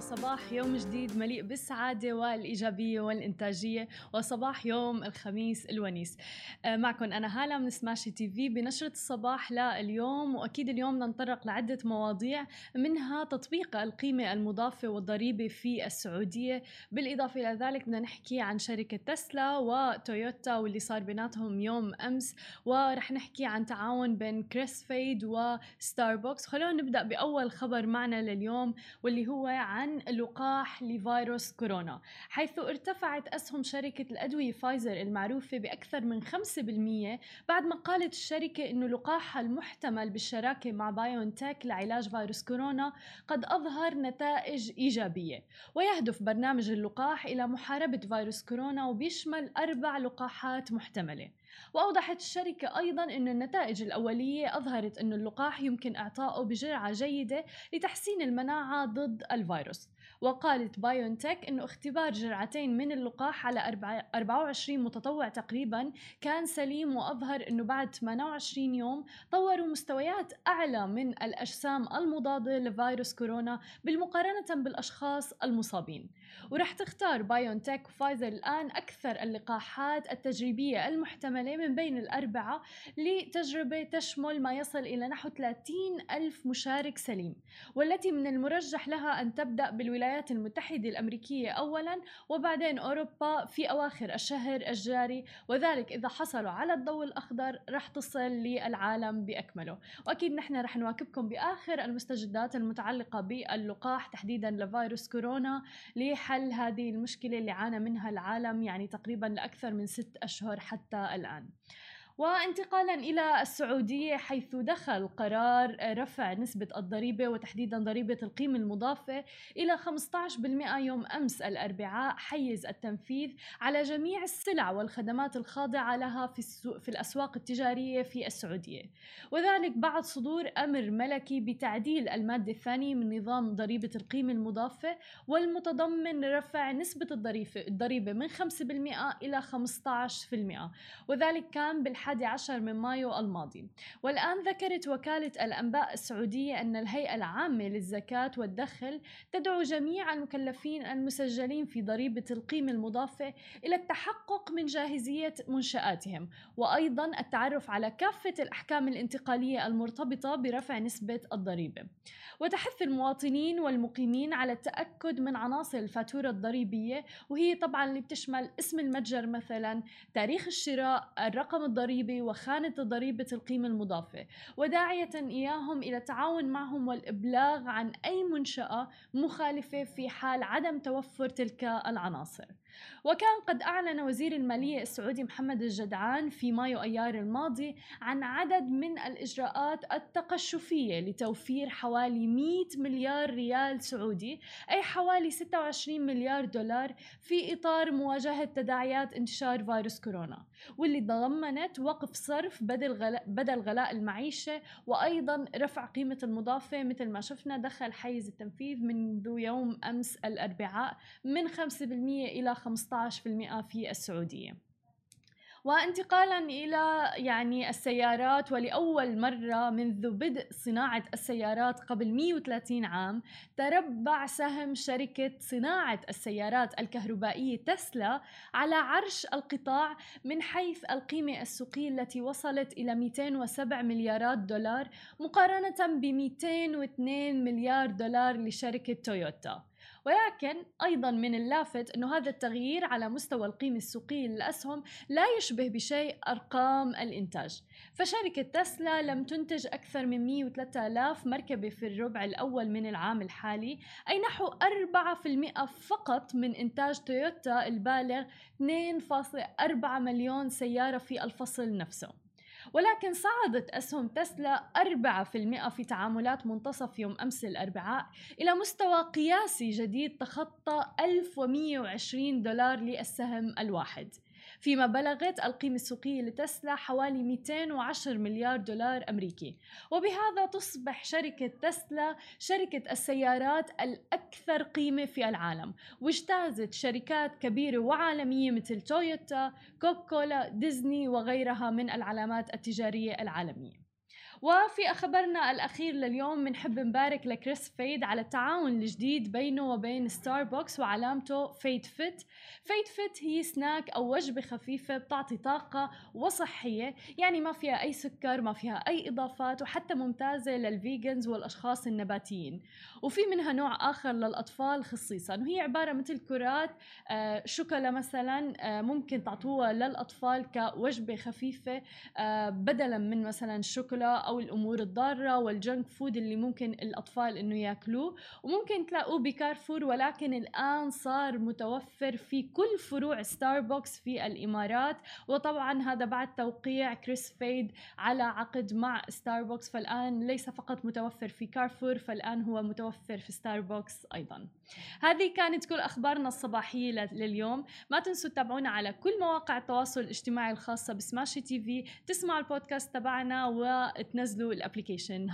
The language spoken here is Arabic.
وصباح يوم جديد مليء بالسعادة والإيجابية والإنتاجية وصباح يوم الخميس الونيس. آه، معكم أنا هالة من سماشي تي في بنشرة الصباح لليوم وأكيد اليوم ننطلق لعدة مواضيع منها تطبيق القيمة المضافة والضريبة في السعودية. بالإضافة إلى ذلك بدنا نحكي عن شركة تسلا وتويوتا واللي صار بيناتهم يوم أمس ورح نحكي عن تعاون بين كريس فيد وستاربكس خلونا نبدأ بأول خبر معنا لليوم واللي هو عن لقاح لفيروس كورونا حيث ارتفعت أسهم شركة الأدوية فايزر المعروفة بأكثر من 5% بعد ما قالت الشركة أنه لقاحها المحتمل بالشراكة مع بايون تك لعلاج فيروس كورونا قد أظهر نتائج إيجابية. ويهدف برنامج اللقاح إلى محاربة فيروس كورونا وبيشمل أربع لقاحات محتملة. وأوضحت الشركة أيضا أن النتائج الأولية أظهرت أن اللقاح يمكن إعطائه بجرعة جيدة لتحسين المناعة ضد الفيروس. وقالت بايونتك أنه اختبار جرعتين من اللقاح على 24 متطوع تقريبا كان سليم وأظهر أنه بعد 28 يوم طوروا مستويات أعلى من الأجسام المضادة لفيروس كورونا بالمقارنة بالأشخاص المصابين. ورح تختار بايونتك وفايزر الآن أكثر اللقاحات التجريبية المحتملة من بين الأربعة لتجربة تشمل ما يصل إلى نحو 30 ألف مشارك سليم والتي من المرجح لها أن تبدأ بالولايات المتحدة الأمريكية أولا وبعدين أوروبا في أواخر الشهر الجاري. وذلك إذا حصلوا على الضوء الأخضر رح تصل للعالم بأكمله. وأكيد نحن رح نواكبكم بآخر المستجدات المتعلقة باللقاح تحديدا لفيروس كورونا لحل هذه المشكلة اللي عانى منها العالم يعني تقريبا لأكثر من ست أشهر حتى الآن. وانتقالا إلى السعودية حيث دخل قرار رفع نسبة الضريبة وتحديدا ضريبة القيمة المضافة إلى 15% يوم أمس الأربعاء حيز التنفيذ على جميع السلع والخدمات الخاضعة لها في في الأسواق التجارية في السعودية. وذلك بعد صدور أمر ملكي بتعديل المادة الثانية من نظام ضريبة القيمة المضافة والمتضمن رفع نسبة الضريبه الضريبة من 5% إلى 15% وذلك كان بالحال الحادي عشر من مايو الماضي. والآن ذكرت وكالة الأنباء السعودية أن الهيئة العامة للزكاة والدخل تدعو جميع المكلفين المسجلين في ضريبة القيمة المضافة إلى التحقق من جاهزية منشآتهم وأيضا التعرف على كافة الأحكام الانتقالية المرتبطة برفع نسبة الضريبة. وتحث المواطنين والمقيمين على التأكد من عناصر الفاتورة الضريبية وهي طبعا اللي بتشمل اسم المتجر مثلا تاريخ الشراء الرقم الضريبي الضريبة وخانة ضريبة القيمة المضافة. وداعية إياهم إلى التعاون معهم والإبلاغ عن أي منشأة مخالفة في حال عدم توفر تلك العناصر. وكان قد أعلن وزير المالية السعودي محمد الجدعان في مايو أيار الماضي عن عدد من الإجراءات التقشفية لتوفير حوالي 100 مليار ريال سعودي أي حوالي 26 مليار دولار في إطار مواجهة تداعيات انتشار فيروس كورونا واللي تضمنت وقف صرف بدل غلاء, بدل غلاء المعيشة وأيضا رفع قيمة المضافة مثل ما شفنا دخل حيز التنفيذ منذ يوم أمس الأربعاء من 5% إلى 15% في السعودية. وانتقالا إلى يعني السيارات ولأول مرة منذ بدء صناعة السيارات قبل 130 عام تربع سهم شركة صناعة السيارات الكهربائية تسلا على عرش القطاع من حيث القيمة السوقية التي وصلت إلى 207 مليارات دولار مقارنة ب 202 مليار دولار لشركة تويوتا. ولكن أيضا من اللافت أنه هذا التغيير على مستوى القيمة السوقية للأسهم لا يشبه بشيء أرقام الإنتاج. فشركة تسلا لم تنتج أكثر من 103 آلاف مركبة في الربع الأول من العام الحالي أي نحو 4% فقط من إنتاج تويوتا البالغ 2.4 مليون سيارة في الفصل نفسه. ولكن صعدت أسهم تسلا 4% في تعاملات منتصف يوم أمس الأربعاء إلى مستوى قياسي جديد تخطى 1120 دولار للسهم الواحد. فيما بلغت القيمة السوقية لتسلا حوالي 210 مليار دولار أمريكي. وبهذا تصبح شركة تسلا شركة السيارات الأكثر قيمة في العالم. واجتازت شركات كبيرة وعالمية مثل تويوتا، كوكاكولا، ديزني وغيرها من العلامات التجارية العالمية. وفي خبرنا الأخير لليوم بنحب نبارك لكريس فيد على التعاون الجديد بينه وبين ستاربكس وعلامته فيد فيت. فيد فيت هي سناك أو وجبة خفيفة بتعطي طاقة وصحية يعني ما فيها أي سكر ما فيها أي إضافات وحتى ممتازة لل vegans والأشخاص النباتيين. وفي منها نوع آخر للأطفال خصيصا وهي عبارة مثل كرات آه، شوكولا مثلا آه، ممكن تعطوها للأطفال كوجبة خفيفة آه، بدلا من مثلا الشوكولا أو الأمور الضارة وال junk food اللي ممكن الأطفال إنه يأكلوه. وممكن تلاقوه بكارفور ولكن الآن صار متوفر في كل فروع ستاربكس في الإمارات. وطبعا هذا بعد توقيع كريس فيد على عقد مع ستاربكس فالآن ليس فقط متوفر في كارفور فالآن هو متوفر في ستاربكس أيضا. هذه كانت كل أخبارنا الصباحية لليوم. ما تنسوا تتابعونا على كل مواقع التواصل الاجتماعي الخاصة بسماشي تي في. تسمعوا البودكاست تبعنا وتنزلوا ال application